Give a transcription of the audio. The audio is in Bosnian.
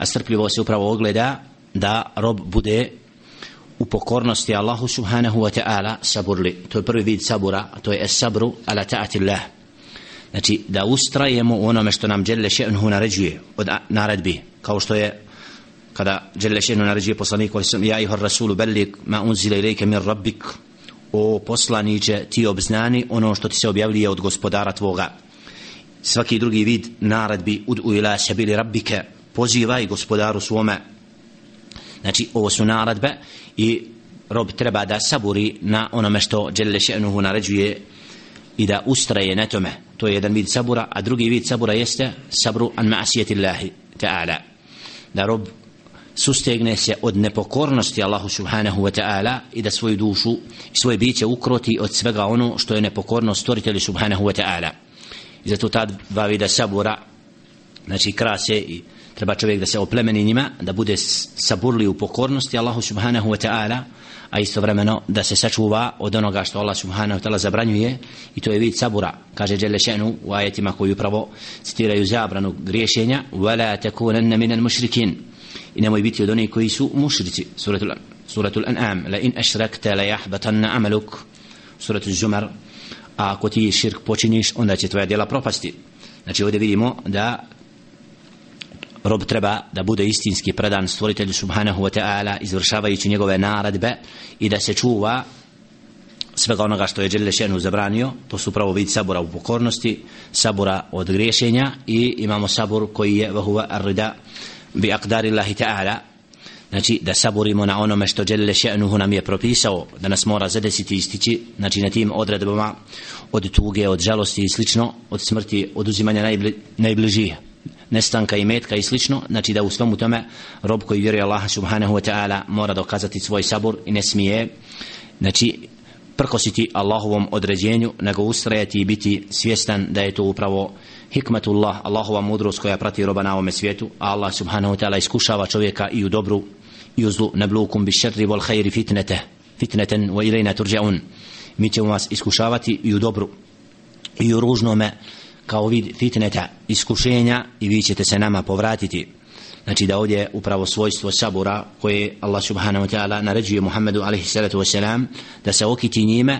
a strpljivo se upravo ogleda da rob bude u pokornosti Allahu subhanahu wa ta'ala saburli. To je prvi vid sabura to je es sabru ala ta'ati Allah znači da ustrajemo u onome što nam Đelle še'nuhu naređuje od naredbi. Kao što je kada Đelle še'nuhu naređuje poslaniku, ja ihor rasulu bellik ma unzile ilike min rabbik. O poslaniće ti obznani ono što ti se objavljuje od gospodara tvoga. Svaki drugi vid naredbi ud u ila sabili rabbike pozivaj gospodaru svome. Znači ovo su naradbe i rob treba da saburi na onome što Đelle še'nuhu naređuje i da ustraje na tome. To je jedan vid sabura a drugi vid sabura jeste sabru an ma'asijeti Allahi ta'ala. Da rob sustegne se od nepokornosti Allahu subhanahu wa ta'ala i da svoju dušu i svoje biće ukroti od svega ono što je nepokornost stvoritelju subhanahu wa ta'ala. I zato ta dva vida sabura znači krase i treba čovjek da se oplemeni njima da bude saburli u pokornosti Allahu subhanahu wa ta'ala a istovremeno da se sačuva od onoga što Allah subhanahu wa ta'ala zabranjuje i to je vid sabura kaže Đelešenu u ajetima koji upravo citiraju zabranu griješenja وَلَا تَكُونَنَّ مِنَ الْمُشْرِكِينَ i nemoj biti od onih koji su mušrici suratul, suratul an'am la in ašrakta la jahbatanna amaluk suratul zumar a ako ti širk počiniš onda će tvoja djela propasti znači ovdje vidimo da rob treba da bude istinski predan stvoritelju subhanahu wa ta'ala izvršavajući njegove naredbe i da se čuva svega onoga što je Đelle Šenu zabranio. To su pravo vid sabora u pokornosti sabora od griješenja i imamo sabor koji je vahuva arrida bi akdari Allahi ta'ala. Znači da saborimo na onome što Đelle Še'nuhu nam je propisao da nas mora zadesiti istići znači na tim odredbama od tuge, od žalosti i slično od smrti, oduzimanja najbli, najbližih nestanka i metka i slično znači da u svom tome rob koji vjeruje Allaha subhanahu wa ta'ala mora dokazati svoj sabor i ne smije znači prkositi Allahovom određenju nego ustrajati i biti svjestan da je to upravo hikmetullah Allahova mudrost koja prati roba na ovome svijetu a Allah subhanahu wa ta'ala iskušava čovjeka i u dobru i u zlu. Neblukum bi šerri vol hajri fitnete fitneten wa ilajna turđaun mi ćemo vas iskušavati i u dobru i u ružnome kao vid fitneta iskušenja i vi ćete se nama povratiti. Znači da ovdje upravo svojstvo sabura koje Allah subhanahu wa ta'ala naređuje Muhammedu alaihi salatu wasalam da se okiti njime